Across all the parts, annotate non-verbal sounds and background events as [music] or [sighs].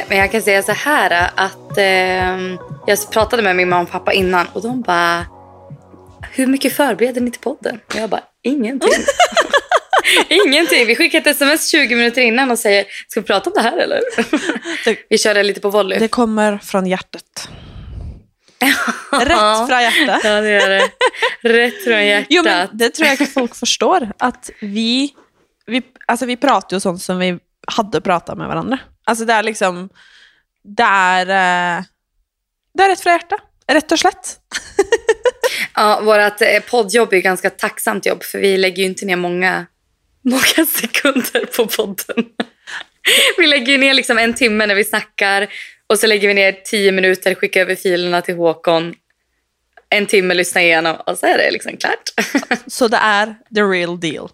Nej, men jag kan säga så här att eh, jag pratade med min mamma och pappa innan och de bara, hur mycket förbereder ni till podden? Och jag bara, ingenting. [laughs] ingenting. Vi skickar ett sms 20 minuter innan och säger, ska vi prata om det här eller? [laughs] Vi kör det lite på volley. Det kommer från hjärtat. [laughs] Rätt från hjärtat. Ja, det gör det. Rätt från hjärtat. Jo, men det tror jag att folk förstår. Att vi, vi, alltså vi pratar ju sånt som vi hade pratat med varandra. Alltså det är liksom, det är, eh, det är rätt från hjärtat. Rätt och slätt. [laughs] Ja, vårt eh, poddjobb är ganska tacksamt jobb för vi lägger ju inte ner många, många [laughs] sekunder på podden. [laughs] Vi lägger ju ner liksom en timme när vi snackar och så lägger vi ner tio minuter, skickar över filerna till Håkon. En timme lyssna igenom och så är det liksom klart. Så det är the real deal.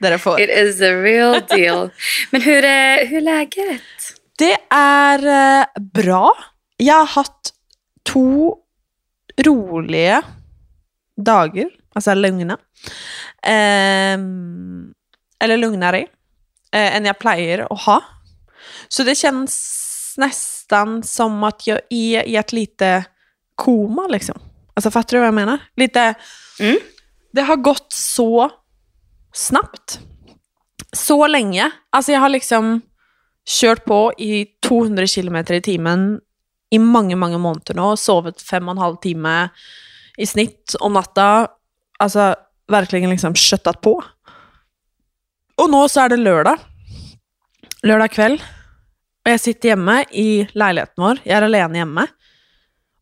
Det det får. It is a real deal. Men hur är, hur är läget? Det är eh, bra. Jag har haft två roliga dagar, alltså lugna. Ehm, eller lugnare eh, än jag plejer att ha. Så det känns nästan som att jag är i ett lite koma liksom. Alltså fattar du vad jag menar? Lite, Mm. det har gått så snabbt. Så länge. Alltså jag har liksom kört på i 200 kilometer i timmen i många, många månader nu och sovit fem och en halv timme i snitt om natten. Alltså verkligen liksom köttat på. Och nu så är det lördag. Lördag kväll. Och jag sitter hemma i lägenheten vår. Jag är alene hemma.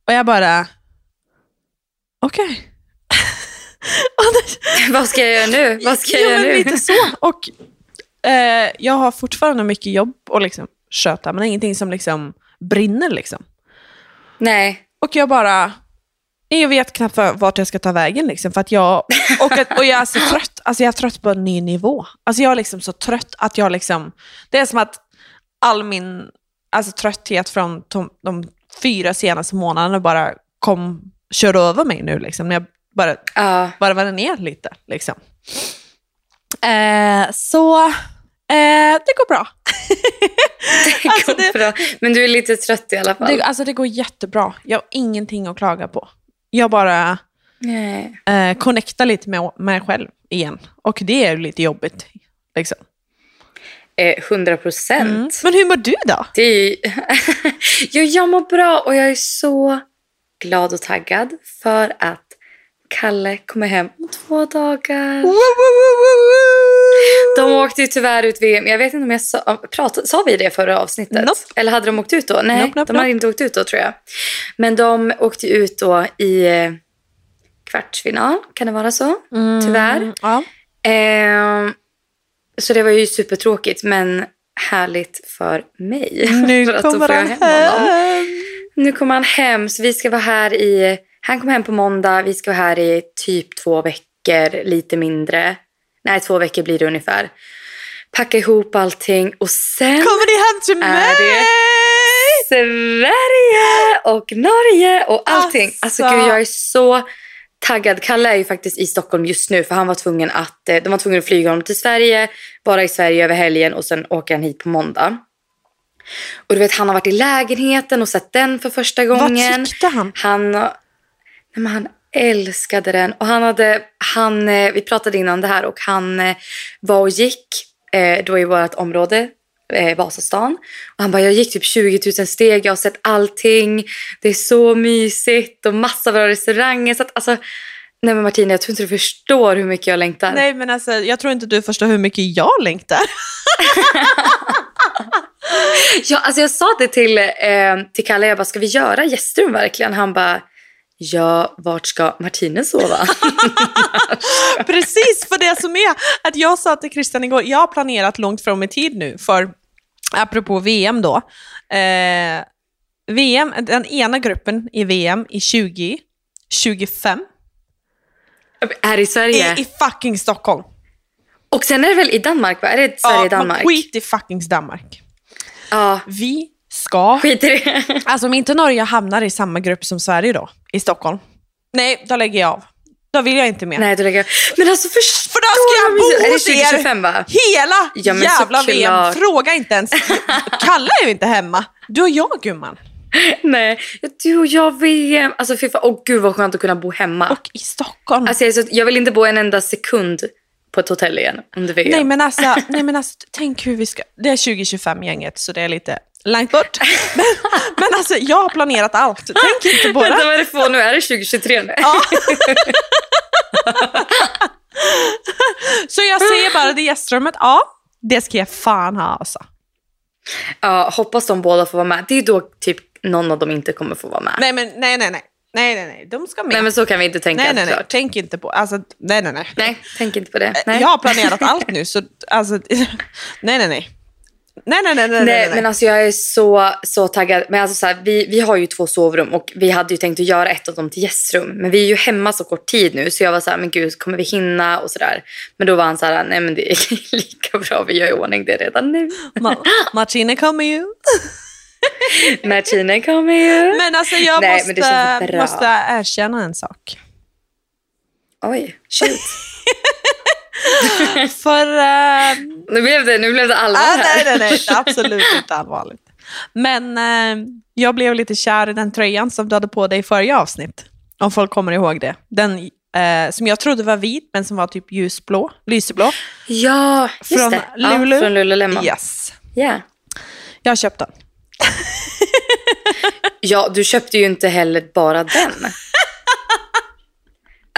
Och jag bara... Okej. Okay. [laughs] Vad ska jag göra nu? Vad ska jag ja, göra men nu? lite så. Och eh, jag har fortfarande mycket jobb att liksom sköta, men ingenting som liksom brinner liksom. Nej. Och jag bara, jag vet knappt för- vart jag ska ta vägen liksom, för att jag, och, och jag är så trött, alltså jag är trött på en ny nivå. Alltså jag är liksom så trött att jag liksom, det är som att all min alltså, trötthet från de, de fyra senaste månaderna bara kom, körde över mig nu liksom. När jag bara Ja. varvade ner lite. Liksom. Eh, så eh, det går bra. [laughs] Det Alltså, går det- bra. Men du är lite trött i alla fall. Det, alltså det går jättebra. Jag har ingenting att klaga på. Jag bara Nej. eh, connectar lite med mig själv igen. Och det är lite jobbigt. Liksom. Eh, 100 procent. Mm. Men hur mår du då? Det är [laughs] jo, jag mår bra och jag är så glad och taggad för att Kalle kommer hem om två dagar. De åkte ju tyvärr ut VM. Jag vet inte om jag sa, pratade, sa vi det förra avsnittet? Nope. Eller hade de åkt ut då? Nej, Nope, nope, de hade inte åkt ut då tror jag. Men de åkte ut då i eh, kvartsfinal, kan det vara så? Tyvärr. Mm, Ja. Ehm, så det var ju supertråkigt men härligt för mig. Nu [laughs] för kommer han hem hem. Nu kommer han hem så vi ska vara här i... Han kommer hem på måndag. Vi ska vara här i typ två veckor, lite mindre. Nej, två veckor blir det ungefär. Packa ihop allting och sen Kommer ni hem till mig? Sverige och Norge och allting. Alltså, Alltså. gud, jag är så taggad. Kalle är ju faktiskt i Stockholm just nu för han var tvungen att, eh, de var tvungna att flyga honom till Sverige, bara i Sverige över helgen och sen åker han hit på måndag. Och du vet, han har varit i lägenheten och sett den för första gången. Vad tyckte han? Han, men han älskade den. Och han hade, han, eh, vi pratade innan det här och han eh, var och gick eh, då i vårt område, Vasastan. Och han bara, jag gick typ 20 000 steg, jag har sett allting. Det är så mysigt och massa bra restauranger. Så att, alltså, nej men Martina, jag tror inte du förstår hur mycket jag längtar. Nej men alltså, jag tror inte du förstår hur mycket jag längtar. [laughs] Ja, alltså jag sa det till, eh, till Kalle, jag bara, ska vi göra gästrum verkligen? Han bara, ja, vart ska Martine sova? [laughs] Precis, för det som är att jag sa till Christian igår, jag har planerat långt fram i tid nu för, apropå VM då, eh, VM, den ena gruppen i VM i 20, 25 Här i Sverige. är i fucking Stockholm. Och sen är det väl i Danmark, va? Är det Ja, Sverige-Danmark? men skit i fucking Danmark. Ja, Vi ska, skit i det. [laughs] alltså om inte Norge hamnar i samma grupp som Sverige då, i Stockholm, nej, då lägger jag av. Då vill jag inte mer. Nej, du lägger... Men alltså förstår För då ska jag bo hos er 2025 va? hela Ja, jävla såklart. VM. Fråga inte ens. [laughs] Kalle är ju inte hemma. Du och jag gumman. Nej, du och jag VM. Alltså fy fan, åh gud vad skönt att kunna bo hemma. Och i Stockholm. Alltså, jag, så, jag vill inte bo en enda sekund på ett hotell igen under VM. nej, men alltså, nej men alltså, tänk hur vi ska... Det är 2025-gänget så det är lite långt bort. [laughs] Men, men alltså jag har planerat allt. Tänk inte på Vänta, det. vad är det för nu? Är det 2023 nu? Ja. [laughs] Så jag säger bara det gästrummet, ja, det ska jag fan ha alltså. Ja, hoppas de båda får vara med. Det är då typ någon av dem inte kommer få vara med. Nej, men nej, nej, nej. Nej, nej, nej. De ska med. Nej, men så kan vi inte tänka nej, nej, nej. Tänk inte på... Alltså, nej, nej, nej. Nej, tänk inte på det. Nej. Jag har planerat allt nu, så alltså... [laughs] Nej, nej, nej. Nej, nej, nej, nej, Nej, nej. men alltså jag är så, så taggad. Men alltså så här, vi, vi har ju två sovrum och vi hade ju tänkt att göra ett av dem till gästrum. Men vi är ju hemma så kort tid nu så jag var så här, men gud, kommer vi hinna och sådär. Men då var han så här, nej men det är [laughs] lika bra, vi gör i ordning det redan nu. Ma- Martina kommer ju. [laughs] [laughs] Martina kommer ju. Men alltså jag Nej, måste, måste erkänna en sak. Oj, shoot. [laughs] För... eh, Nu blev det, nu blev det allvar ah, här. nej, nej, nej. Absolut inte allvarligt. Men eh, jag blev lite kär i den tröjan som du hade på dig i förra avsnitt. Om folk kommer ihåg det. Den eh, som jag trodde var vit, men som var typ ljusblå, lyseblå. Ja, just Från det. Lulu. Ja, från Lululemon. Yes. Ja. Jag har köpt den. [laughs] ja, du köpte ju inte heller bara den.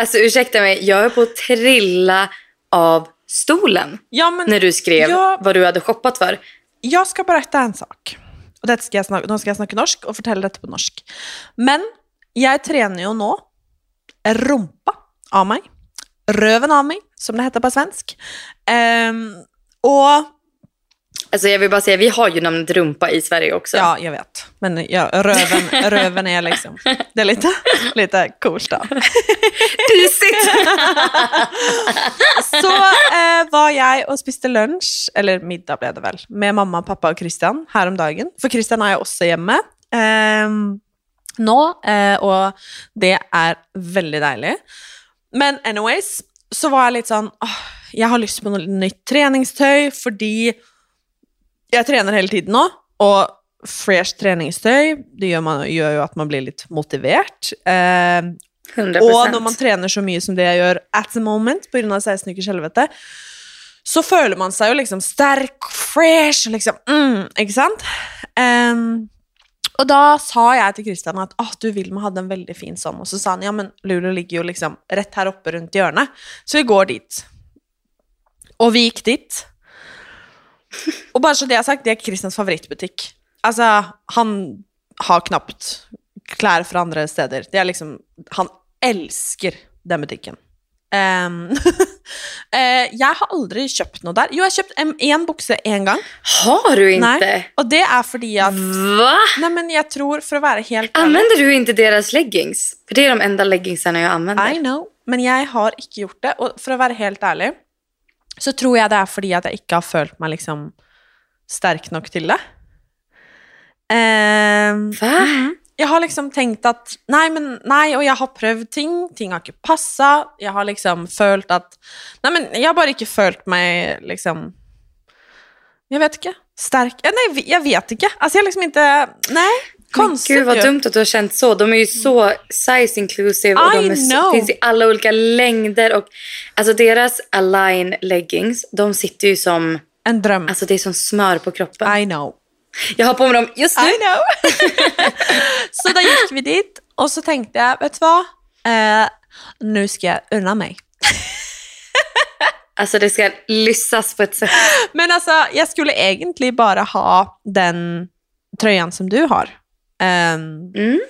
Alltså ursäkta mig, jag är på att trilla av stolen Ja, men när du skrev Ja. vad du hade shoppat för. jag ska berätta en sak. Og dette skal jeg snakke, nå skal jeg snakke norsk og fortelle dette på norsk. Men jeg trener jo nå rumpa av meg. Røven av meg, som det heter på svensk. Ehm, og Alltså jag vill bara säga, vi har ju namnet rumpa i Sverige också. Ja, jag vet. Men ja, röven, röven är liksom... [laughs] Det är lite, lite coolt då. Mysigt! [laughs] Så eh, var jeg og spiste lunsj, eller middag ble det vel, med mamma, pappa og Christian her om dagen. For Christian er jo også hjemme eh, nå, eh, og det er veldig deilig. Men anyways, så var jeg litt sånn åh, Jeg har lyst på noe nytt treningstøy fordi jeg trener hele tiden nå. Og fresh treningstøy det gjør, man, gjør jo at man blir litt motivert. Eh, 100%. og når man trener så mye som det jeg gjør at the moment, av 16 ukers helvete, så føler man seg jo liksom sterk, fresh, liksom, mm, ikke sant? Ehm, og da sa jeg til Kristian at «Åh, du Vilma hadde en veldig fin sånn, og så sa han ja, men Luleå ligger jo liksom rett her oppe rundt hjørnet, så vi går dit. Og vi gikk dit. Og bare så det har sagt, det er Kristians favorittbutikk. Altså, han har knapt klær fra andre steder. Det er liksom Han elsker den butikken. Ehm, [laughs] eh, jeg har aldri kjøpt noe der. Jo, jeg har kjøpt én bukse én gang. Har du inte? Nei, og det er fordi at Va? Nei, men jeg tror, for å være helt Använder du inte deras leggings? För det är de enda leggingsarna jag använder. I know, men jeg har ikke gjort det. Og for å være helt ærlig, så tror jeg det er fordi at jeg ikke har følt meg liksom sterk nok til det. Ehm, Va? mhm. Jeg har liksom tenkt at nei, men nei, og jeg har prøvd ting. Ting har ikke passa. Jeg har liksom følt at Nei, men jeg har bare ikke følt meg liksom Jeg vet ikke. Sterk ja, Nei, jeg vet ikke. Altså, jeg har liksom ikke Nei. Konstigt gud vad dumt att du har känt så. De är ju så size inclusive och I de så, finns i alla olika längder. Och, alltså deras align leggings, de sitter ju som, En drøm. alltså det är som smör på kroppen. I know. Jag har på mig dem just nu. I know. [laughs] så da gikk vi dit, og så tenkte jeg, vet du hva? Eh, Nå skal jeg unna meg. Alltså det ska lyssas på ett sätt. Men altså, jeg skulle egentlig bare ha den trøyen som du har. Ehm, Mm.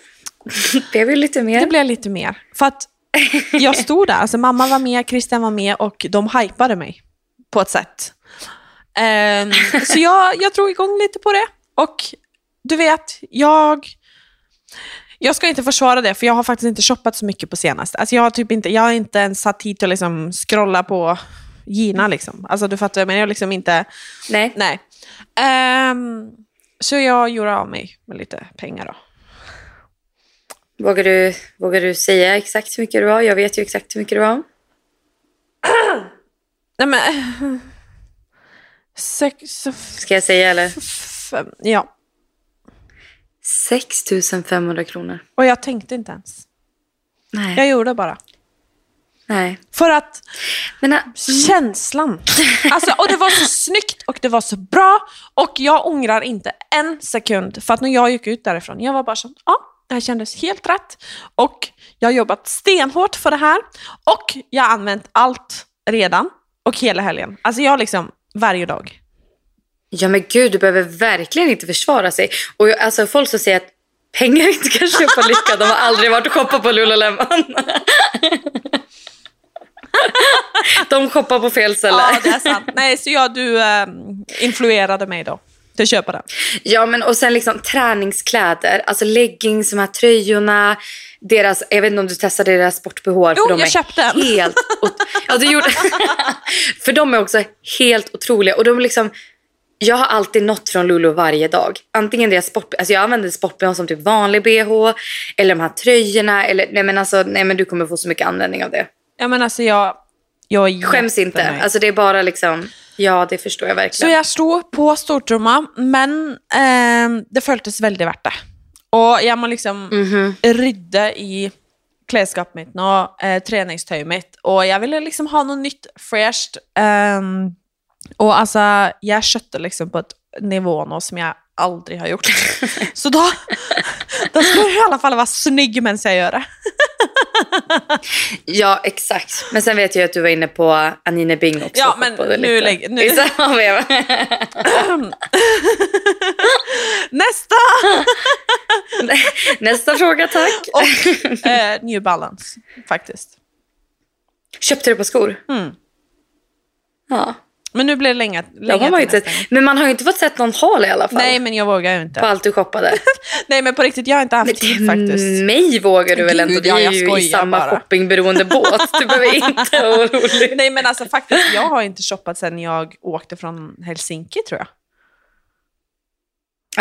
[laughs] Det ju lite mer. det ble litt mer. For at jeg [laughs] sto der, altså mamma var med, Christian var med, og de hypade meg på et sett. Ehm, så jag, jag drog igång lite på det. Och du vet, jag... Jag ska inte försvara det, för jag har faktiskt inte shoppat så mycket på senaste. Alltså jag, har typ inte, jag har inte ens satt hit och liksom scrolla på Gina. Liksom. Alltså du fattar, men jag liksom inte... Nej. Nej. Ehm, så jag gjorde av mig med lite pengar då. Vågar du, vågar du säga exakt hur mycket det var? Jag vet ju exakt hur mycket det var. [clears throat] Nej men... [clears throat] Sex... Ska jag säga eller? Fem, ja. 6 500 kronor. Och jag tänkte inte ens. Nej. Jag gjorde bara. Nej. För att Men, äh, känslan. Alltså, och det var så snyggt och det var så bra. Och jag ångrar inte en sekund. För att när jag gick ut därifrån, jag var bara så, ja, det här kändes helt rätt. Och jag har jobbat stenhårt för det här. Och jag har använt allt redan. Och hela helgen. Alltså jag liksom, varje dag. ja men gud, du behöver verkligen inte försvara sig. Och jag- alltså folk som säger att pengar inte kan köpa lycka, de har aldrig varit och shoppat på Lululemon. [laughs] De shoppar på fel ställe. Ja, det är sant. Nej, så ja, du ehm, influerade mig då till att köpa den. Ja, men och sen liksom träningskläder, alltså leggings, de här tröjorna, deras, jag vet inte om du testade deras sport-bh. för Jo, de jag köpte en. Helt, ja, du gjorde, [laughs] för de är också helt otroliga. Och de liksom, jag har alltid nått från Lulu varje dag. Antingen deras sport, alltså jag använder sport som typ vanlig bh, eller de här tröjorna, eller nej men alltså, nej men du kommer få så mycket användning av det. Ja, men alltså jag, jag Skäms inte, alltså det är bara liksom, ja det förstår jag Så verkligen. jag stod på stortromma, men eh, det føltes veldig verdt det. Og jeg må liksom Mhm. rydde i klesskapet mitt nå, eh, treningstøyet mitt, og jeg ville liksom ha noe nytt, fresht. ehm, og altså, jeg skjøtter liksom på et nivå nå som jeg aldri har gjort. [laughs] Så da, da skal jeg i alle fall være snygg mens jeg gjør det. [laughs] [laughs] Ja, exakt. Men sen vet jag att du var inne på Anine Bing också. Ja, men nu lite. lägg- nu- I samma veva. Nesta! Nästa fråga, tack. [laughs] Och eh, New Balance, faktiskt. Köpte du på skor? Mm. Ja. Men nu blir det länge, länge har man inte, men man har ju inte fått sett någon hal i alla fall. Nej, men jag vågar ju På inte. allt du shoppade. [laughs] Nej, men på riktigt, jag har inte haft tid faktiskt. Mig vågar du väl Gud, ändå? Ja, är ju i samma bara. shoppingberoende båt. Du behöver [laughs] inte vara orolig. Nej, men alltså faktiskt, jag har inte shoppat sedan jag åkte från Helsinki, tror jag.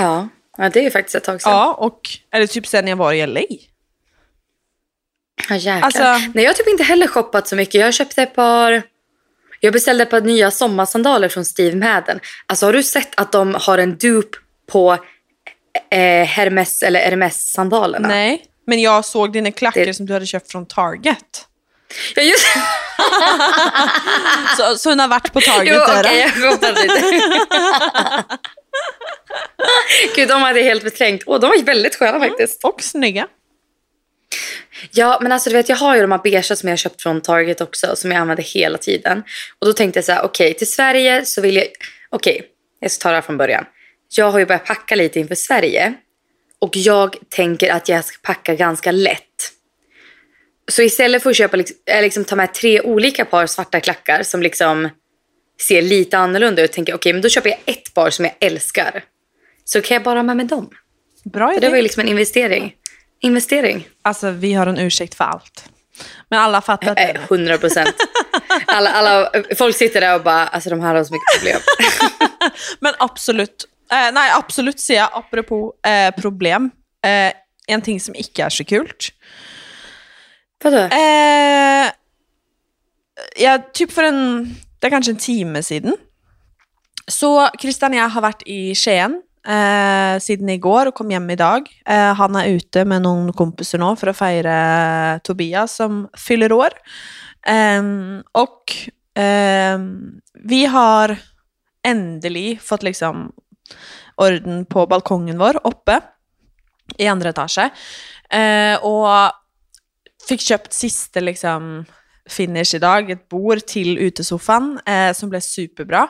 Ja. ja, det är ju faktiskt ett tag sedan. Ja, och eller typ sedan jag var i LA. Ja, jäklar. Alltså- Nej, jag har typ inte heller shoppat så mycket. Jag köpte ett par... Jag beställde ett par nya sommarsandaler från Steve Madden. Alltså har du sett att de har en dupe på eh, Hermes eller Hermes-sandalerna? Nej, men jag såg dina klackar Det- som du hade köpt från Target. Ja, just [laughs] Så, så hon har varit på Target Jo, är okej, det. jag lite. [laughs] Gud, de hade helt beträngt. Åh, de var väldigt sköna faktiskt. Och snygga. Ja, men alltså du vet, jag har ju de här beigea som jag köpt från Target också, som jag använder hela tiden. Och då tänkte jag så här, okej, till Sverige så vill jag... Okej, jag ska ta det här från början. Jag har ju börjat packa lite inför Sverige. Och jag tänker att jag ska packa ganska lätt. Så istället för att köpa, liksom, eh, liksom, ta med tre olika par svarta klackar som liksom ser lite annorlunda ut, tänker jag, okej, men då köper jag ett par som jag älskar. Så kan jag bara ha med mig dem. Bra idé. det var ju liksom en investering. Investering. Alltså, vi har en ursäkt för allt. Men alla fattar att det är Nej, det. 100 procent. [laughs] Alla, alla, folk sitter där och bara, alltså de här har så mycket problem. [laughs] Men absolutt. Eh, nei, absolutt, sier jeg. Apropos eh, problem. Eh, en ting som ikke er så kult. Vadå? Eh, ja, typ for en Det er kanskje en time siden. Så Kristian og jeg har vært i Skien eh, siden i går og kom hjem i dag. Eh, han er ute med noen kompiser nå for å feire Tobias som fyller år. Eh, og eh, vi har endelig fått liksom orden på balkongen vår oppe i andre etasje. Eh, og fikk kjøpt siste liksom finish i dag, et bord til utesofaen, eh, som ble superbra.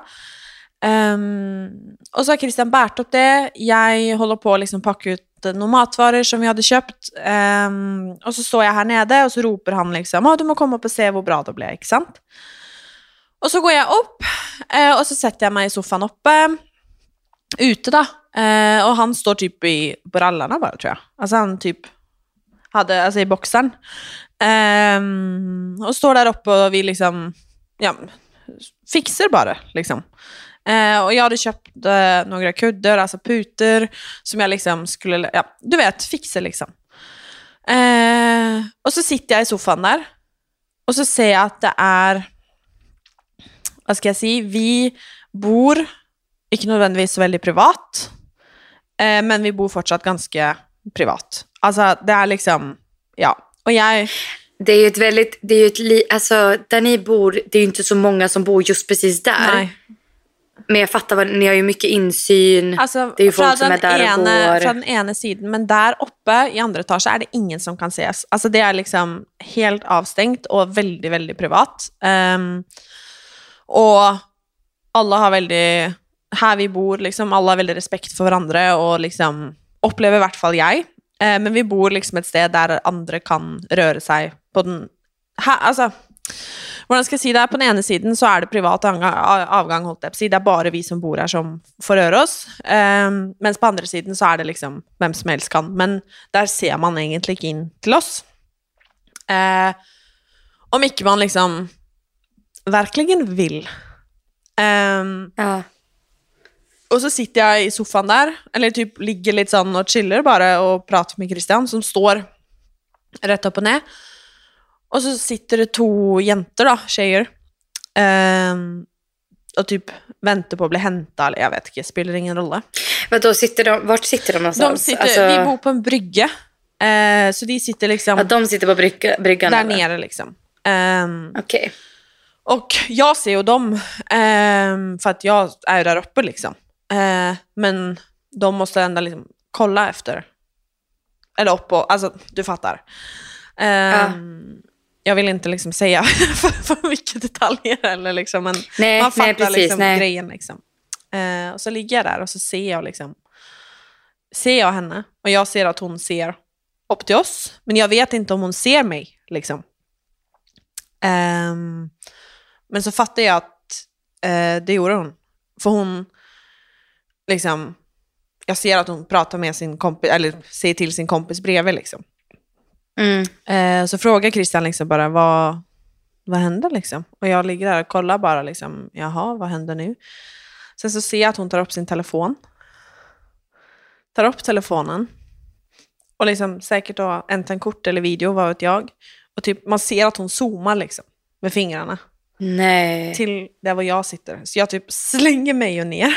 Ehm, um, og så har Christian båret opp det. Jeg holder på å liksom pakke ut noen matvarer som vi hadde kjøpt. Um, ehm, og så står jeg her nede, og så roper han liksom 'Å, du må komme opp og se hvor bra det ble', ikke sant? Og så går jeg opp, eh, og så setter jeg meg i sofaen oppe. Ute, da. Eh, og han står typ i brallene, bare, tror jeg. Altså han typ hadde, altså i bokseren. Um, ehm, og står der oppe, og vi liksom ja, fikser bare, liksom. Eh, og jeg hadde kjøpt eh, noen kudder, altså puter, som jeg liksom skulle Ja, du vet, fikse, liksom. Eh, och så sitter jag i soffan där. Och så ser jag att det är, vad ska jag säga, vi bor, inte nödvändigtvis så väldigt privat, eh, men vi bor fortsatt ganska privat. Alltså det är liksom, ja. Och jag... Det är ju ett väldigt, det är ju ett, li, alltså där ni bor, det är ju inte så många som bor just precis där. Nej. Men jag fattar, vad, ni har ju mycket insyn. Alltså, det är ju folk som är den där och ene, går. Fra den ene siden, men der oppe i andre etasje er det ingen som kan ses. Altså, det er liksom helt avstengt og veldig, veldig privat. Ehm, og alle har veldig Her vi bor, liksom, alle har veldig respekt for hverandre og liksom Opplever i hvert fall jeg. Eh, men vi bor liksom et sted der andre kan røre seg på den her, Altså hvordan skal jeg si det? På den ene siden så er det privat avgang, avgang holdt jeg på å si. Det er bare vi som bor her som får røre oss. Um, mens på andre siden så er det liksom hvem som helst kan. Men der ser man egentlig ikke inn til oss. Eh, om ikke man liksom virkelig vil. Um, Ja. og så sitter jeg i sofaen der, eller typ ligger litt sånn og chiller bare og prater med Christian, som står rett opp og ned. Og så sitter det to jenter, da, tjejer, ehm, og typ venter på å bli henta, eller jeg vet ikke, spiller ingen rolle. Vadå, sitter de, vart sitter de De någonstans? sitter, Alltså, Vi bor på en brygge, eh, så de sitter liksom ja, de sitter på brygga, bryggan? där eller? nere liksom. Ehm, Okej. Och jag ser ju dem, ehm, för att jag är där uppe liksom. Eh, men de måste ändå liksom kolla efter. Eller upp och, alltså du fattar. Ehm, Jag vill inte liksom säga [laughs] för, för mycket detaljer eller liksom, men Nej, man fattar nej precis. liksom nej. grejen liksom. Eh, och så ligger jag där och så ser jag liksom, ser jag henne och jag ser att hon ser upp till oss, men jag vet inte om hon ser mig liksom. Ehm, men så fattar jag att eh, det gjorde hon. För hon, liksom, jag ser att hon pratar med sin kompis, eller säger till sin kompis bredvid liksom. Mm. Eh, så frågar Christian liksom bara, vad, vad händer liksom? Och jag ligger där och kollar bara liksom, jaha, vad händer nu? Sen så ser jag att hon tar upp sin telefon. Tar upp telefonen. Och liksom säkert då en kort eller video, vad vet jag. Och typ man ser att hon zoomar liksom med fingrarna Nej. till där var jag sitter. Så jag typ slänger mig ju ner.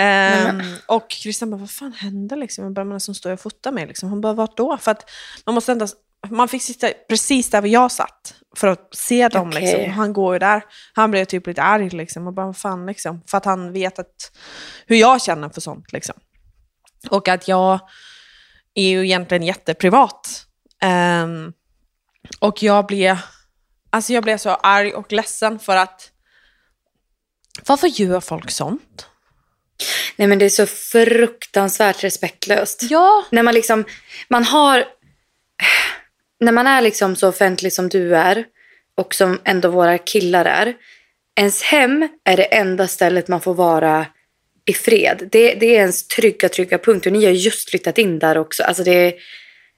Ehm, och Christian bara, vad fan händer liksom? Jag bara, men som står och fotar mig liksom. Hon bara, vart då? För att man måste ändå, man fick sitta precis där jag satt för att se dem Okej. liksom. Han går ju där. Han blev typ lite arg liksom. Och bara, vad fan liksom. För att han vet att, hur jag känner för sånt liksom. Och att jag är ju egentligen jätteprivat. Ehm, och jag blev, alltså jag blev så arg och ledsen för att varför gör folk sånt? Nej men det är så fruktansvärt respektlöst. Ja. När man liksom, man har, när man är liksom så offentlig som du är och som ändå våra killar är. Ens hem är det enda stället man får vara i fred. Det, det är ens trygga, trygga punkt. Och ni har just flyttat in där också. Alltså det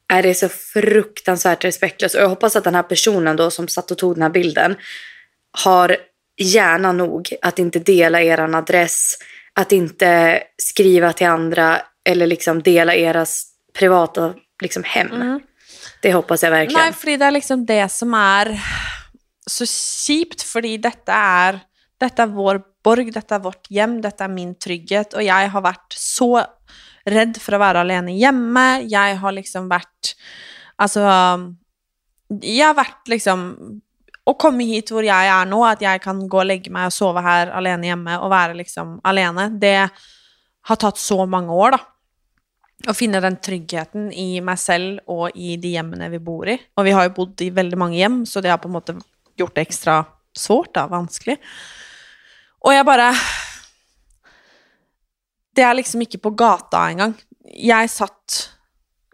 är, det är så fruktansvärt respektlöst. Och jag hoppas att den här personen då som satt och tog den här bilden har hjärna nog att inte dela er adress, att inte skriva till andra eller liksom dela era s- privata liksom hem. Mm. Det hoppas jag verkligen. Nej, fordi det är liksom det som är så kjipt, fordi detta är, detta är vår borg, detta är vårt hem, detta är min trygghet, och jag har varit så rädd för att vara alene hemma. Jag har liksom varit, alltså, jag har varit liksom, och komme hit hvor jag är nu, att jag kan gå och lägga mig och sova här alene hemma och vara liksom alene, det har tagit så många år da. Å finne den tryggheten i meg selv og i de hjemmene vi bor i. Og vi har jo bodd i veldig mange hjem, så det har på en måte gjort det ekstra svårt, da, vanskelig. Og jeg bare Det er liksom ikke på gata engang. Jeg satt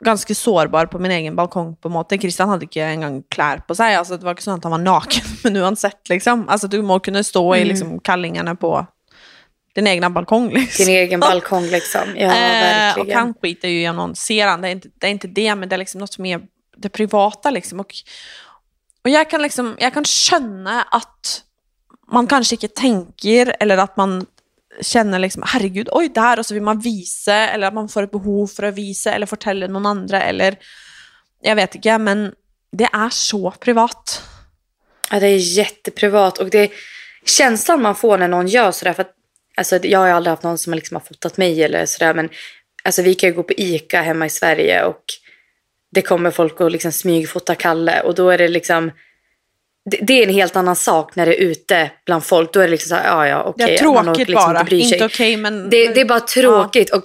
ganske sårbar på min egen balkong, på en måte. Christian hadde ikke engang klær på seg. Altså, det var ikke sånn at han var naken, [laughs] men uansett, liksom. Altså, du må kunne stå i liksom, kallingene på din egen balkong, liksom. Din egen balkong liksom. Ja, Eh, och verkligen. han skiter ju i annonserande, det är, inte, det är inte det, men det är liksom något mer det privata liksom. Och, och jag kan liksom, jag kan känna att man kanske inte tänker, eller att man känner liksom, herregud, oj där, och så vill man visa, eller att man får ett behov för att visa, eller fortälla någon andra, eller jag vet inte, men det är så privat. Ja, det är jätteprivat och det känslan man får när någon gör sådär. För att, alltså, jag har ju aldrig haft någon som liksom har fotat mig eller sådär. Men alltså, vi kan ju gå på ICA hemma i Sverige och det kommer folk och liksom smygfota Kalle. Och då är det liksom... Det, det är en helt annan sak när det är ute bland folk. Då är det liksom så här, ja ja okej. Man tråkigt liksom bara. inte. Inte okej, men... Det, det är bara tråkigt. Och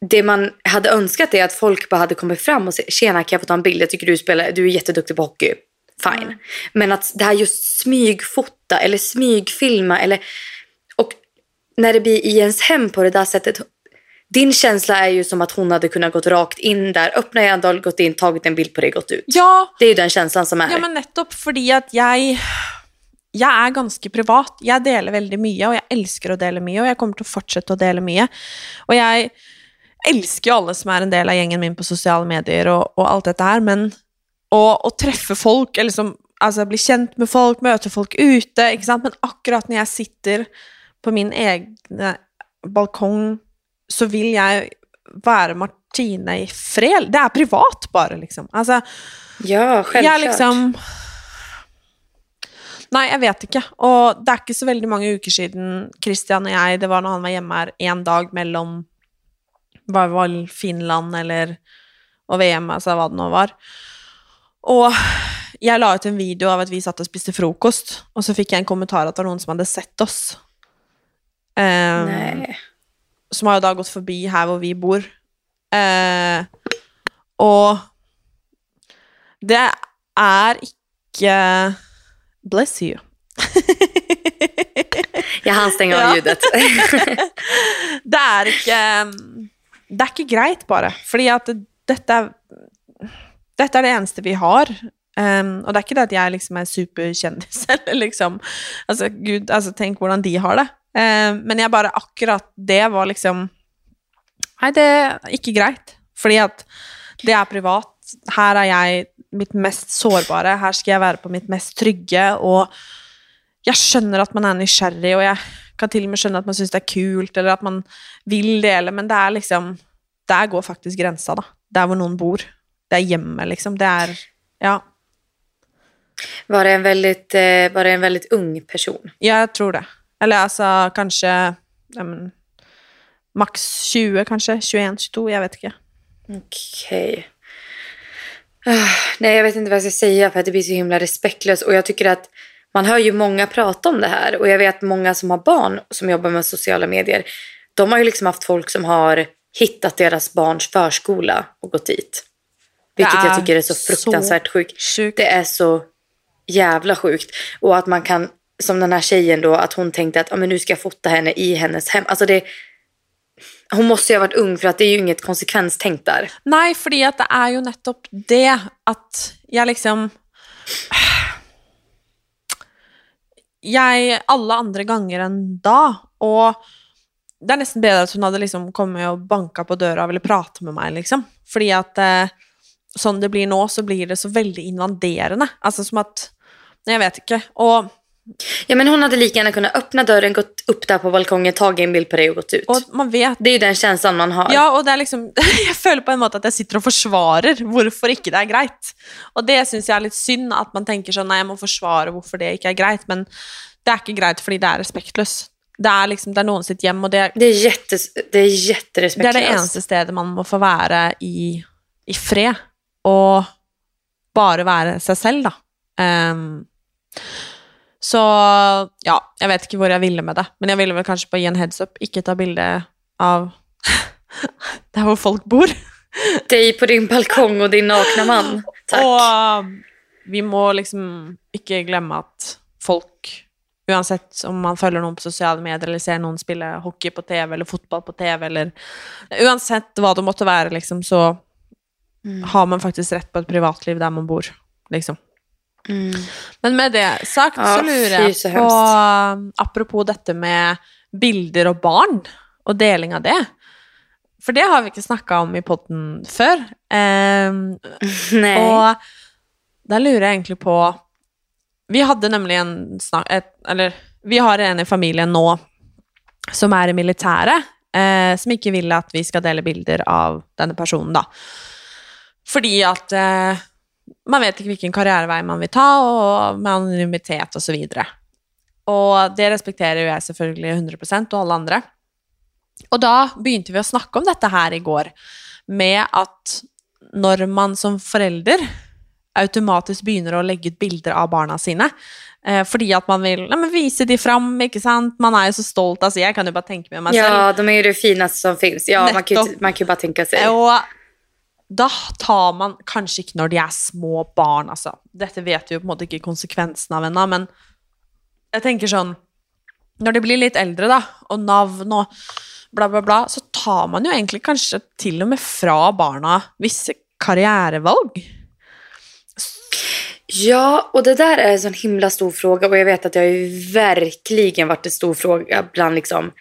det man hade önskat är att folk bara hade kommit fram och sagt tjena kan jag få ta en bild? Jag tycker du, spelar, du är jätteduktig på hockey. Fine. Mm. Men att det här just smygfota eller smygfilma eller och när det blir i ens hem på det där sättet. Din känsla är ju som att hon hade kunnat gått rakt in där, öppna en gått in, tagit en bild på det, gått ut. Ja, Det är ju den känslan som är. Ja, men nettopp fordi at jeg jeg er ganske privat. Jeg deler veldig mye, og jeg elsker å dele mye, og jeg kommer til å fortsette å dele mye. Og jeg elsker jo alle som er en del av gjengen min på sosiale medier og, og alt dette her, men å treffe folk, eller liksom altså bli kjent med folk, møte folk ute? Men akkurat når jeg sitter på min egen balkong, så vil jeg være Martine i fred. Det er privat, bare, liksom. Altså, Ja, självklart. liksom Nei, jeg vet ikke. Og det er ikke så veldig mange uker siden Christian og jeg Det var når han var hjemme her én dag mellom var det vel Finland eller og VM, altså hva det nå var. Og jeg la ut en video av at vi satt og spiste frokost, og så fikk jeg en kommentar at det var noen som hadde sett oss. Um, Nej. Som har jo da gått forbi her hvor vi bor. Eh, og det er ikke Bless you. [laughs] Jag hann stänga av ljudet. [laughs] det er ikke Det er ikke greit, bare. Fordi at det, dette er Dette er det eneste vi har. Um, og det er ikke det at jeg liksom er superkjendis, [laughs] eller liksom Altså, gud, altså, tenk hvordan de har det. Um, men jeg bare Akkurat det var liksom Nei, det er ikke greit. Fordi at det er privat. Her er jeg mitt mest sårbare. Her skal jeg være på mitt mest trygge. Og jeg skjønner at man er nysgjerrig, og jeg kan til og med skjønne at man syns det er kult, eller at man vil dele, men det er liksom Der går faktisk grensa, da. Der hvor noen bor. Det er hjemmet, liksom. Det er Ja. Var det en väldigt, eh, var det en väldigt ung person? Jeg tror det. Eller altså kanskje ja, men, Maks 20, kanskje. 21-22, jeg vet ikke. Okej. Ah, Nej, jag vet inte vad jag ska säga för att det blir så himla respektlöst. Och jag tycker att man hör ju många prata om det här. Och jag vet många som har barn som jobbar med sociala medier. De har ju liksom haft folk som har hittat deras barns förskola och gått dit. Vilket jag tycker är så fruktansvärt sjukt. Sjukt. Det är så jävla sjukt. Och att man kan, som den här tjejen då, att hon tänkte att ah, men nu ska jag fota henne i hennes hem. Alltså det, hon måste ju ha varit ung för att det är ju inget konsekvenstänk där. Nej, för det är ju nettopp det att jag liksom [sighs] Jag, alla andra gånger än då. Och det är nästan bättre att hon hade liksom kommit och bankat på dörren och ville prata med mig. liksom. För att eh, det blir nu så blir det så väldigt invaderande. Alltså som att... Jag vet inte. Och Ja, men hon hade lika gärna kunnat öppna dörren, gått upp där på balkongen, tagit en bild på dig och gått ut. og man vet Det är ju den känslan man har. Ja, og det er liksom [laughs] Jeg føler på en måte at jeg sitter og forsvarer hvorfor ikke det er greit. Og det syns jeg er litt synd, at man tenker sånn Nei, jeg må forsvare hvorfor det ikke er greit. Men det er ikke greit fordi det er respektløst. Det er liksom, det noen sitt hjem, og det, Det är, jättes, det är det er jätterespektlöst. det eneste stedet man må få være i, i fred. Og bare være seg selv, da. Ehm, så ja, jeg vet ikke hvor jeg ville med det. Men jeg ville vel kanskje bare gi en heads up. Ikke ta bilde av [laughs] der hvor folk bor. [laughs] Dig på din balkong och din nakna man. Tack. Og vi må liksom ikke glemme at folk, uansett om man følger noen på sosiale medier eller ser noen spille hockey på TV eller fotball på TV, eller uansett hva det måtte være, liksom, så Mm. har man faktisk rett på et privatliv der man bor, liksom. Mm. Men med det sagt Ja, så jeg så på Apropos dette med bilder og barn, og deling av det. For det har vi ikke snakka om i podden før. Ehm, [laughs] Nej. og da lurer jeg egentlig på Vi hadde nemlig en snak... Et, eller vi har en i familien nå som er i militæret, eh, som ikke vil at vi skal dele bilder av denne personen, da. Fordi at eh, man vet ikke hvilken karrierevei man vil ta, og med anonymitet osv. Og, og det respekterer jo jeg selvfølgelig 100% og alle andre. Og da begynte vi å snakke om dette her i går, med at når man som forelder automatisk begynner å legge ut bilder av barna sine, eh, fordi at man vil nei, men vise de fram, ikke sant? Man er jo så stolt, altså jeg kan jo bare tenke med meg selv. Ja, de är ju det finaste som finns. Ja, man kan, ju, man kan ju bara tänka sig. Og da tar man kanskje ikke når de er små barn, altså. Dette vet vi jo på en måte ikke konsekvensen av ennå, men jeg tenker sånn Når de blir litt eldre, da, og navn og bla, bla, bla, så tar man jo egentlig kanskje til og med fra barna visse karrierevalg. Ja, och det där är en sån himla stor fråga och jag vet att det har ju verkligen varit en stor fråga bland liksom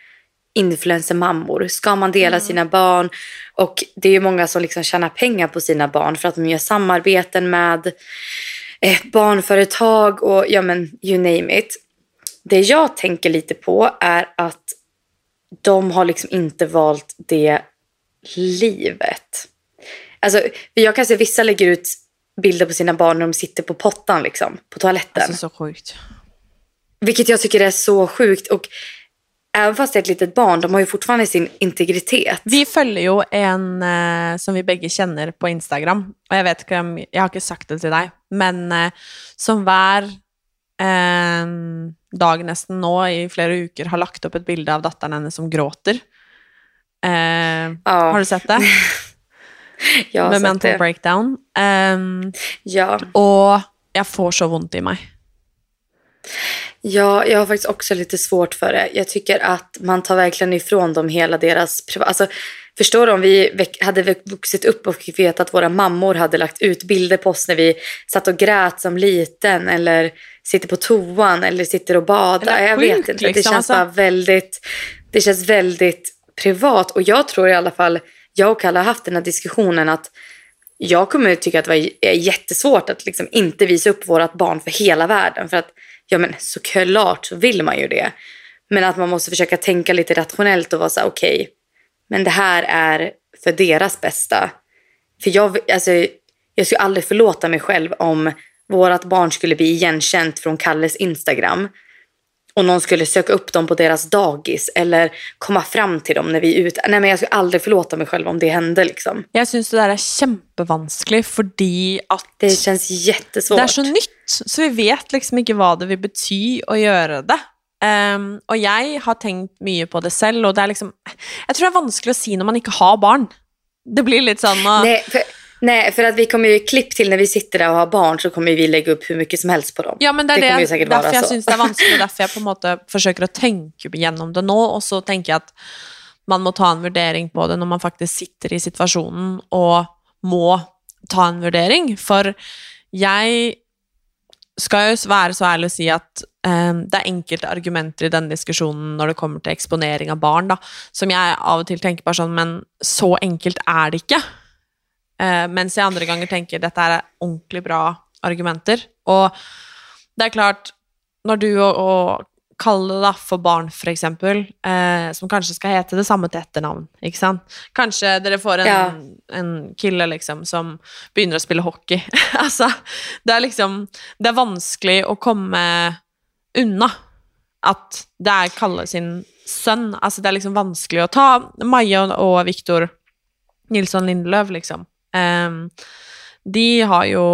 influencermammor. Ska man dela sina barn? Och det är ju många som liksom tjänar pengar på sina barn för att de gör samarbeten med eh, barnföretag och ja men you name it. Det jag tänker lite på är att de har liksom inte valt det livet. Alltså, jag kan se vissa lägger ut bilder på sina barn när de sitter på pottan liksom, på toaletten. Altså, så sjukt. Vilket jag tycker är så sjukt. Och även fast det är ett litet barn, de har ju fortfarande sin integritet. Vi følger jo en eh, som vi begge kjenner på Instagram, og jeg vet om Jeg har ikke sagt det til deg, men eh, som hver eh, dag nesten nå i flere uker har lagt opp et bilde av datteren hennes som gråter. Eh, Ja, Har du sett det? [laughs] jag har Med sett mental det. breakdown. Ehm, Ja. og jeg får så vondt i meg. Ja, jag har faktiskt också lite svårt för det. Jag tycker att man tar verkligen ifrån dem hela deras privat... Alltså, förstår du om vi hade vuxit upp och fick veta att våra mammor hade lagt ut bilder på oss när vi satt och grät som liten eller sitter på toan eller sitter och badar. Jag vet inte. det liksom, känns alltså. bara väldigt... Det känns väldigt privat och jag tror i alla fall, jag och Kalle har haft den här diskussionen att jag kommer tycka att det är jättesvårt att liksom inte visa upp vårt barn för hela världen. För att, ja men såklart så vill man ju det. Men att man måste försöka tänka lite rationellt och vara så här, okej, men det här är för deras bästa. För jag, alltså, jag skulle aldrig förlåta mig själv om vårt barn skulle bli igenkänt från Kalles Instagram och någon skulle söka upp dem på deras dagis eller komma fram till dem när vi är ute. Nej, men jag skulle aldrig förlåta mig själv om det hände. Liksom. Jeg syns det kjempevanskelig fordi at Det känns jättesvårt. Det er så nytt, så vi vet liksom ikke hva det vil bety å gjøre det. Ehm, og jeg har tenkt mye på det selv, og det er liksom Jeg tror det er vanskelig å si når man ikke har barn. Det blir litt sånn å Nej för, nej, för att vi kommer ju klipp till när vi sitter där och har barn så kommer vi lägga upp hur mycket som helst på dem. Ja, men det er Det det, derfor jeg så. syns det er vanskelig, og derfor jeg på en måte [laughs] forsøker å tenke gjennom det nå, og så tenker jeg at man må ta en vurdering på det når man faktisk sitter i situasjonen og må ta en vurdering. For jeg skal jo være så ærlig å si at eh, det er enkelte argumenter i denne diskusjonen når det kommer til eksponering av barn, da, som jeg av og til tenker bare sånn, men så enkelt er det ikke. Eh, mens jeg andre ganger tenker dette er ordentlig bra argumenter. Og det er klart, når du og, og Kalle da, for barn, eksempel, eh, som kanskje skal hete det samme til etternavn, ikke sant? Kanskje dere får en, Ja. en kille liksom, som begynner å spille hockey. [laughs] altså, det er liksom, det er vanskelig å komme unna at det er Kalle sin sønn. Altså, det er liksom vanskelig å ta Maja og Viktor Nilsson Lindelöf, liksom. Ehm, de har jo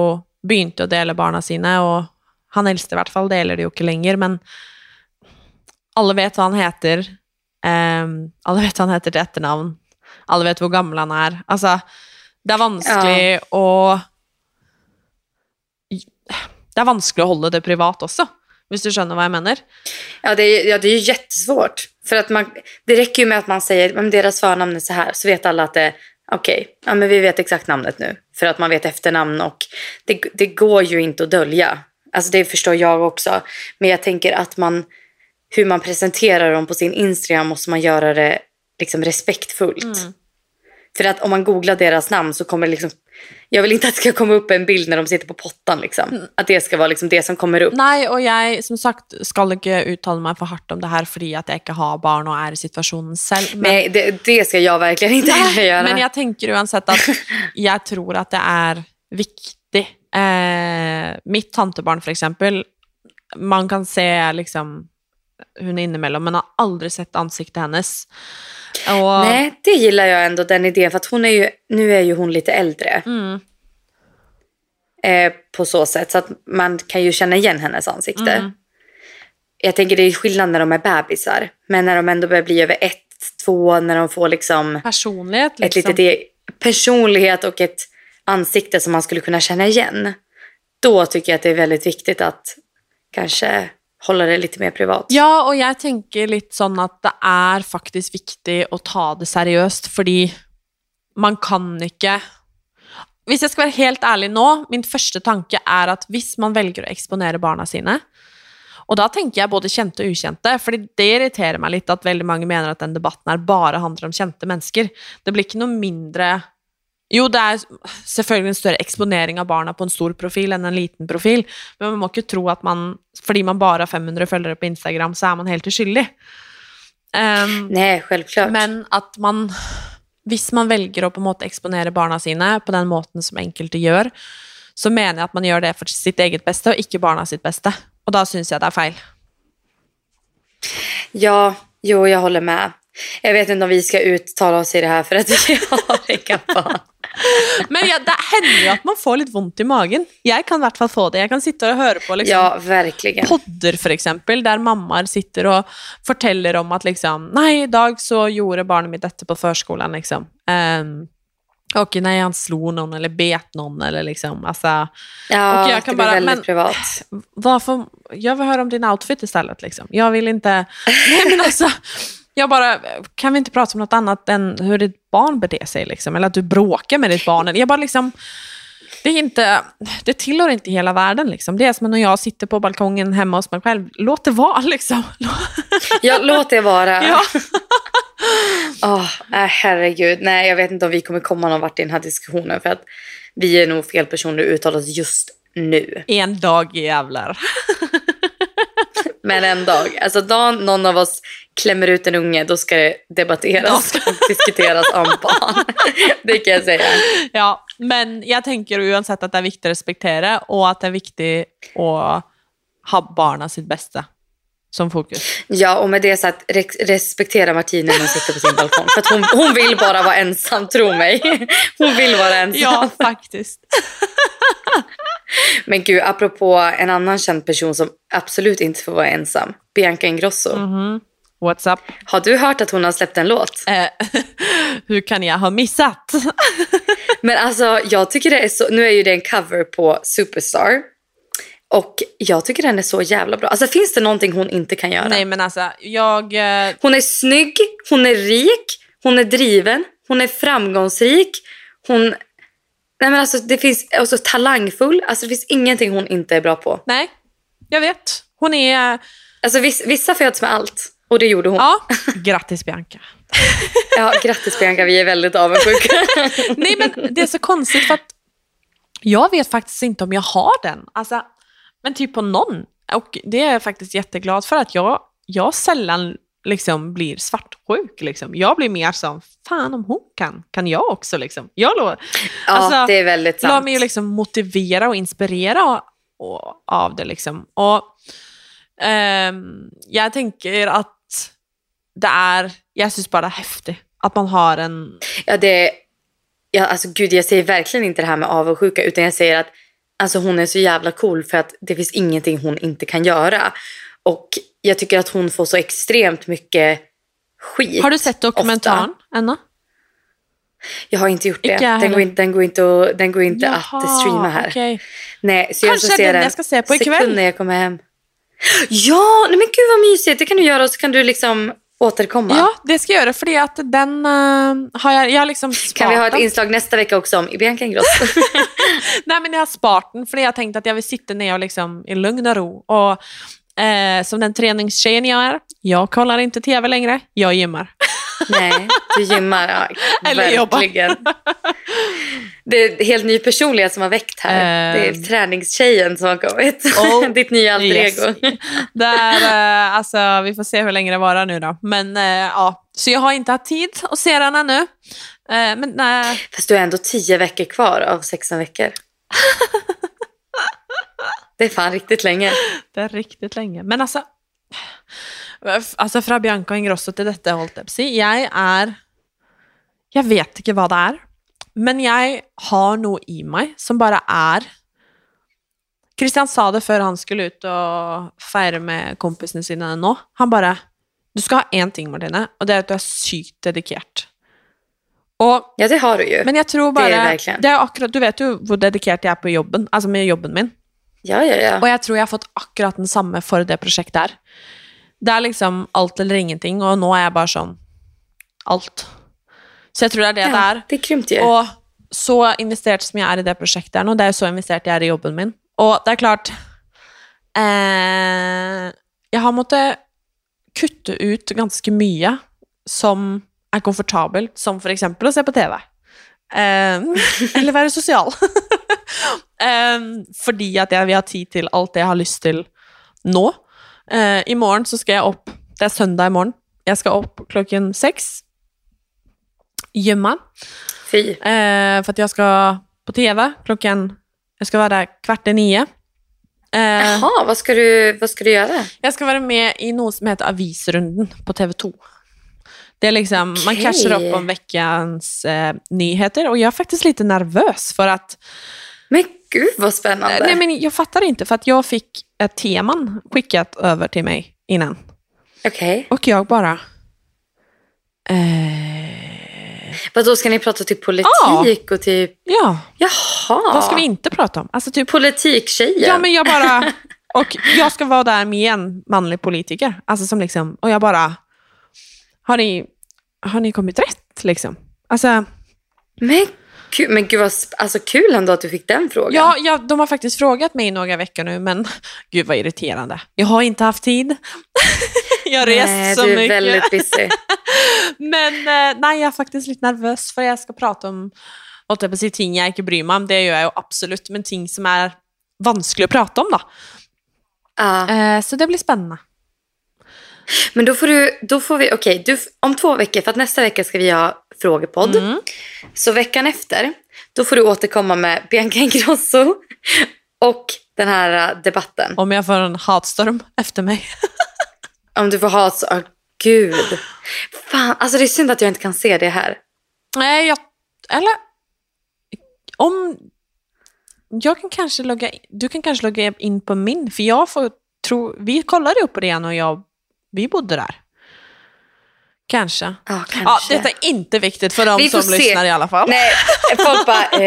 begynt å dele barna sine, og han eldste i hvert fall deler det jo ikke lenger, men alle vet hva han heter. Ehm, alle vet hva han heter til etternavn. Alle vet hvor gammel han er. Altså, det er vanskelig å Det er vanskelig å holde det privat også, hvis du skjønner hva jeg mener. Ja, det är, ja, det är ju jättesvårt. För att man, det räcker ju med att man säger men deras förnamn är så här så vet alla att det okej, ja, men vi vet exakt namnet nu. För att man vet efternamn och det, det går ju inte att dölja. Alltså det förstår jag också. Men jag tänker att man, hur man presenterar dem på sin Instagram måste man göra det liksom respektfullt. För att om man googlar deras namn så kommer det liksom... Jag vill inte att det ska komma upp en bild när de sitter på pottan. Liksom. Mm. Att det ska vara liksom det som kommer upp. Nei, og jeg som sagt skal ikke uttale meg for hardt om det her fordi at jeg ikke har barn og er i situasjonen selv. Men, Nej, det, det ska jag verkligen inte heller göra. men jeg tenker uansett at [laughs] jeg tror at det er viktig. Eh, mitt tantebarn, for eksempel, man kan se liksom hun innimellom, men har aldri sett ansiktet hennes. Og, Nej, det gillar jag ändå den idén. För att hon är ju, nu är ju hon lite äldre. Mm, Eh, på så sätt. Så att man kan ju känna igen hennes ansikte. Mm. Jag tänker det är skillnad när de är bebisar. Men när de ändå börjar bli över ett, två, när de får liksom personlighet, ett liksom. litet e- personlighet och ett ansikte som man skulle kunna känna igen. Då tycker jag att det är väldigt viktigt att kanske hålla det lite mer privat. Ja, och jag tänker lite sånn att det är faktiskt viktigt att ta det seriöst, fordi man kan inte. Hvis jag ska vara helt ärlig nu, min första tanke är att hvis man väljer att exponera barna sine och då tänker jag både kända och okända, för det irriterar mig lite att väldigt många menar att den debatten bara handlar om kända människor. Det blir inte något mindre Jo, det er selvfølgelig en større eksponering av barna på en stor profil enn en liten profil, men man må ikke tro at man, fordi man bare har 500 følgere på Instagram, så er man helt uskyldig. Ehm, Nej, självklart. men at man Hvis man velger å på en måte eksponere barna sine på den måten som enkelte gjør, så mener jeg at man gjør det for sitt eget beste, og ikke barna sitt beste. Og da syns jeg det er feil. Ja, jo, jag håller med. Jag vet inte om vi ska uttala oss i det här för att jag har inga barn. Men ja, det hender jo at man får litt vondt i magen. Jeg kan i hvert fall få det. Jeg kan sitte og høre på liksom, Ja, verkligen. podder, for eksempel, der mammaer sitter og forteller om at liksom Nei, i dag så gjorde barnet mitt dette på førskolen, liksom. Um, og nei, han slo noen, eller bet noen, eller liksom Altså Ja, Och jag kan det blir bara- väldigt men- privat. varför, jag vill höra om din outfit istället. Liksom. Jag vill inte... Nej, men alltså, jag bara, kan vi inte prata om något annat än hur ditt barn beter sig? Liksom? Eller att du bråkar med ditt barn. Jag bara liksom... Det, är inte, det tillhör inte hela världen. Liksom. Det är som när jag sitter på balkongen hemma hos mig själv. Låt det vara. Liksom. [laughs] Ja, låt det vara. Ja. [laughs] Nej, herregud. Nej, jag vet inte om vi kommer komma någon vart i den här diskussionen. För att vi är nog fel personer att uttala oss just nu. En dag jävlar. [laughs] Men en dag. Alltså dagen någon av oss klämmer ut en unge, då ska det debatteras och diskuteras om barn. [laughs] Det kan jag säga. Ja, men jag tänker uansett att det är viktigt att respektera och att det är viktigt att ha barna sitt bästa som fokus. Ja, och med det sagt, re- respektera Martina när hon sitter på sin balkong. För hon, hon vill bara vara ensam, tro mig. Hon vill vara ensam. Ja, faktiskt. [laughs] Men gud, apropå en annan känd person som absolut inte får vara ensam. Bianca Ingrosso. Mhm. What's up? Har du hört att hon har släppt en låt? Eh, [laughs] hur kan jag ha missat? [laughs] Men alltså, jag tycker det är så... Nu är ju det en cover på Superstar. Och jag tycker den är så jävla bra. Alltså finns det någonting hon inte kan göra? Nej, men alltså, jag... eh, Hon är snygg, hon är rik, hon är driven, hon är framgångsrik. Hon... Nej men alltså det finns... Alltså talangfull. Alltså det finns ingenting hon inte är bra på. Nej, jag vet. Hon är... Alltså viss, vissa föds med allt. Och det gjorde hon. Ja, [laughs] grattis Bianca. [laughs] Ja, grattis Bianca, vi är väldigt avundsjuka. [laughs] Nej, men det är så konstigt för att jag vet faktiskt inte om jag har den. Alltså, men typ på någon. Och det är jag faktiskt jätteglad för att jag, jag sällan liksom blir svartsjuk. Liksom. Jag blir mer som, fan om hon kan, kan jag också. Liksom. Jag lå, Ja, Alltså, det är väldigt sant. låt mig ju liksom motivera och inspirera och, och, av det. Liksom. Och, ehm, jag tänker att det är, jag syns bara häftigt att man har en Ja, det... Ja, alltså gud, jag säger verkligen inte det här med avundsjuka. Utan jag säger att alltså, hon är så jävla cool för att det finns ingenting hon inte kan göra. Och jag tycker att hon får så extremt mycket skit. Har du sett dokumentären ofta. ännu? Jag har inte gjort det. Den går, inte, den går inte, att, den går inte att streama här. okej. Nej, så jag Kanske ska se den den jag ska se på ikväll. när jag kommer hem. Ja, nej men gud vad mysigt. Det kan du göra och så kan du liksom återkomma. Ja, det ska jag göra för det att den eh, har jag, jag har liksom sparat Kan vi ha ett inslag nästa vecka också om Bianca Ingrosso? [laughs] [laughs] Nej men jag har sparat den för jag har tänkt att jag vill sitta ner och liksom i lugn och ro. Och eh, som den träningstjejen jag är, jag kollar inte tv längre, jag gymmar. Nej, du gymmar. Ja, Eller jobbar. verkligen. Det är en helt ny personlighet som har väckt här. det är Ehm. träningstjejen som har kommit. Oh, [laughs] Ditt nya alter yes. ego. Där, eh, alltså, vi får se hur länge det varar nu då. Men eh, ja, så jag har inte haft tid att se den ännu. Eh, men nej, Fast du har ändå tio veckor kvar av 16 veckor. [laughs] Det är fan riktigt länge. det är riktigt länge. Men alltså, altså fra Bianca Ingrosso til dette, holdt jeg på å si. Jeg er Jeg vet ikke hva det er, men jeg har noe i meg som bare er Christian sa det før han skulle ut og feire med kompisene sine nå. Han bare Du skal ha én ting, Martine, og det er at du er sykt dedikert. Og Ja, det har du ju. Men jeg tror bare Det er det er akkurat, Du vet jo hvor dedikert jeg er på jobben, altså med jobben min. Ja, ja, ja. Og jeg tror jeg har fått akkurat den samme for det prosjektet her. Det er liksom alt eller ingenting, og nå er jeg bare sånn alt. Så jeg tror det er det det ja er. det krympte ju. Og så investert som jeg er i det prosjektet her nå, det er jo så investert jeg er i jobben min. Og det er klart eh, Jeg har måttet kutte ut ganske mye som er komfortabelt, som for eksempel å se på TV. Eh, [laughs] eller være sosial. [laughs] eh, fordi at jeg vil ha tid til alt det jeg har lyst til nå. Eh, I morgen så skal jeg opp Det er søndag i morgen. Jeg skal opp klokken seks. Gymma. Fy. Eh, för att jag ska på tv klockan, jag ska vara där kvart i nio. Eh, Jaha, vad ska, du, vad ska du göra? jag ska vara med i något som heter Avisrunden på TV2. Det är liksom, man Okej. catchar upp om veckans eh, nyheter och jag är faktiskt lite nervös för att, Men gud vad spännande. nej men jag fattar inte för att jag fick ett teman skickat över till mig innan. Okej. Och jag bara, eh, Vad då ska ni prata typ politik och typ... ja, Jaha. vad ska vi inte prata om? Alltså typ Politiktjejen. Ja, men jag bara... [laughs] Och jag ska vara där med en manlig politiker. Alltså som liksom, och jag bara... Har ni, har ni kommit rätt liksom? Alltså, Men, gud, men gud vad alltså, kul ändå att du fick den frågan. ja, ja, de har faktiskt frågat mig i några veckor nu, men [laughs] gud vad irriterande. Jag har inte haft tid. [laughs] jag har rest Nej, så du är mycket. väldigt busy. [laughs] Men eh, nej, jag är faktiskt lite nervös för jag ska prata om holdt jeg på si, ting jeg ikke bryr meg om. Det gjør jeg jo absolutt, men ting som er vanskelig å prate om. Ja. Eh, så det blir spennende. Men då får du, då får vi, okej, du, om två veckor, för att nästa vecka ska vi ha frågepodd. Mm. Så veckan efter, då får du återkomma med Bianca Ingrosso och den här äh, debatten. Om jag får en hatstorm efter mig. [laughs] Om du får ha så, åh gud. Fan, alltså det är synd att jag inte kan se det här. Nej, jag... Eller... Om... Jag kan kanske logga in, Du kan kanske logga in på min, för jag får tro... Vi kollade ju på det när jag... Vi bodde där. Kanske. Ja, Ja, kanske. detta är inte viktigt för de Vi som se. lyssnar i alla fall. Nej, folk bara... [laughs] Vad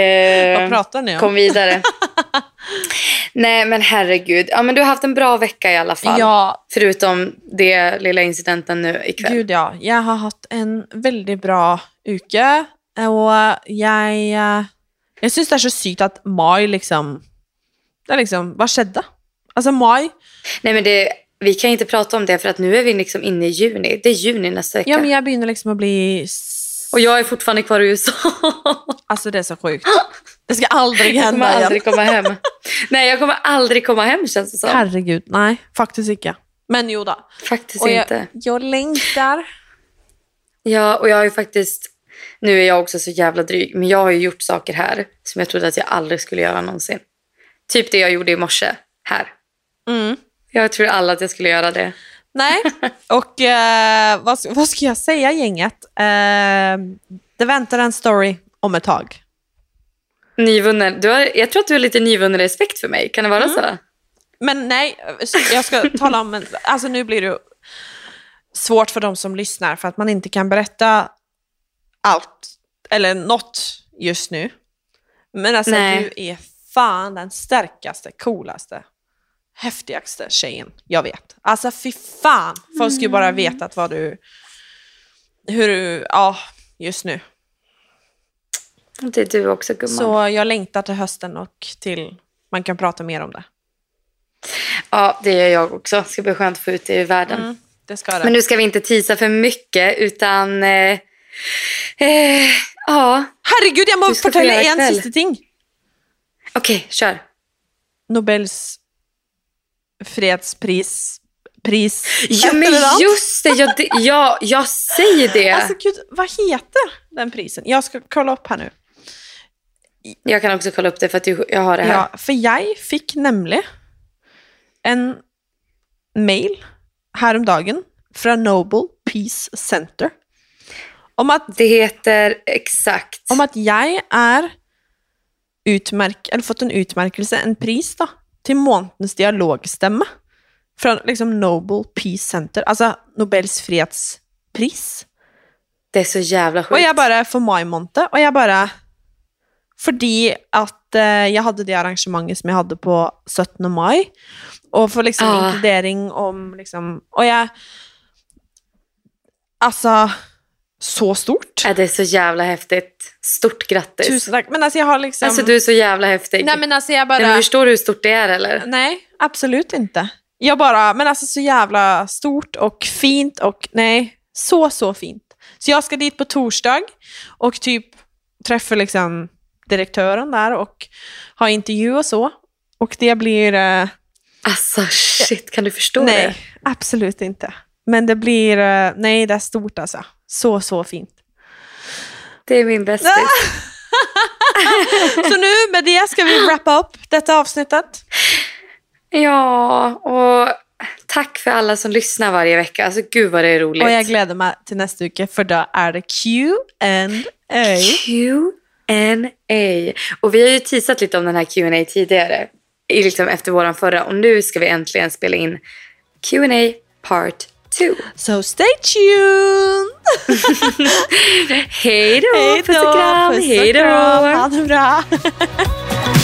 Eh, pratar ni om? kom vidare. [laughs] Nej, men herregud. Ja, men du har haft en bra vecka i alla fall. Ja, Förutom det lilla incidenten nu ikväll. Gud ja. Jeg har hatt en veldig bra uke, og jeg eh, Jeg syns det er så sykt at mai liksom Det er liksom Hva skjedde? Altså, mai Nej, men det, vi kan inte prata om det för att nu är vi liksom inne i juni. Det är juni nästa vecka. Ja, men jeg begynner liksom å bli Och jag är fortfarande kvar i USA. Altså, det er så sjukt. [gasps] Det skal aldri Jag kommer hende igjen. aldrig komma hem. [laughs] Nej, jag kommer aldrig komma hem känns det som. Herregud. Nei, faktisk ikke. Men jo da. Faktiskt Og inte. jeg, jeg lengter. Ja, och jag har ju faktiskt... Nu är jag också så jävla dryg, men jag har ju gjort saker här som jag trodde att jag aldrig skulle göra någonsin. Typ det jag gjorde i morse här. Mm. Jag tror alla att jag skulle göra det. Nej, och eh, vad, vad ska jag säga gänget? Eh, det väntar en story om ett tag. Nyvunnen. Du har, jag tror att du har lite nyvunnen respekt för mig. Kan det vara så? Men nej, jag ska tala om en... Alltså nu blir det svårt för de som lyssnar för att man inte kan berätta allt, eller något just nu. Men alltså Nej. du är fan den starkaste, coolaste, häftigaste tjejen jag vet. Alltså fy fan, folk skulle bara veta vad du... Hur du... Ja, just nu. Det är du också gumman. Så jag längtar till hösten och till man kan prata mer om det. Ja, det gör jag också. Det ska bli skönt att få ut det i världen. Mm. det ska det. Men nu ska vi inte tisa för mycket utan... Eh, eh, ja, Herregud, jag Du må ska få fortelle göra en siste ting. okej, kör. Nobels fredspris... Pris... Ja, men just det, jag, det, ja, jag säger det. Alltså gud, vad heter den prisen? Jag ska kolla upp här nu. Jag kan också kolla upp det för att jag har det här. Ja, för jeg fikk nemlig en mail häromdagen fra Noble Peace Center om at, Det heter exakt. om at jeg er utmerk, eller fått en utmerkelse, en pris, da, til månedens dialogstemme fra liksom Noble Peace Center, altså Nobels fredspris. Det är så jävla sjukt. jeg bare, for mai måned, og jeg bare Fordi at eh, jeg hadde det arrangementet som jeg hadde på 17. mai, og for liksom Ah. inkludering om liksom Og jeg Altså Så stort. Ja, det är så jävla häftigt. Stort grattis. Tusen takk. Men altså, jeg har liksom Alltså du är så jävla häftig. Nej men alltså jag bara... Nej, men förstår du hur stort det är eller? Nej, absolut inte. Jag bara, men alltså så jävla stort och fint och nej, så så fint. Så jag ska dit på torsdag och typ träffa liksom direktören där och ha intervju och så. Och det blir, eh, Alltså shit, kan du förstå nej, det? absolut inte. Men det blir, eh, nej det är stort alltså. Så så fint. Det är min bästis. [laughs] Så nu med det ska vi wrappa upp detta avsnittet. Ja, och tack för alla som lyssnar varje vecka. Alltså gud vad det är roligt. Och jag gläder mig till nästa vecka för då är det Q&A. Q&A. Och vi har ju teasat lite om den här Q&A tidigare. Liksom efter våran förra. Och nu ska vi äntligen spela in Q&A part 2. So stay tuned! [laughs] Hej då! Puss och kram! Hej då! Ha det bra! [laughs]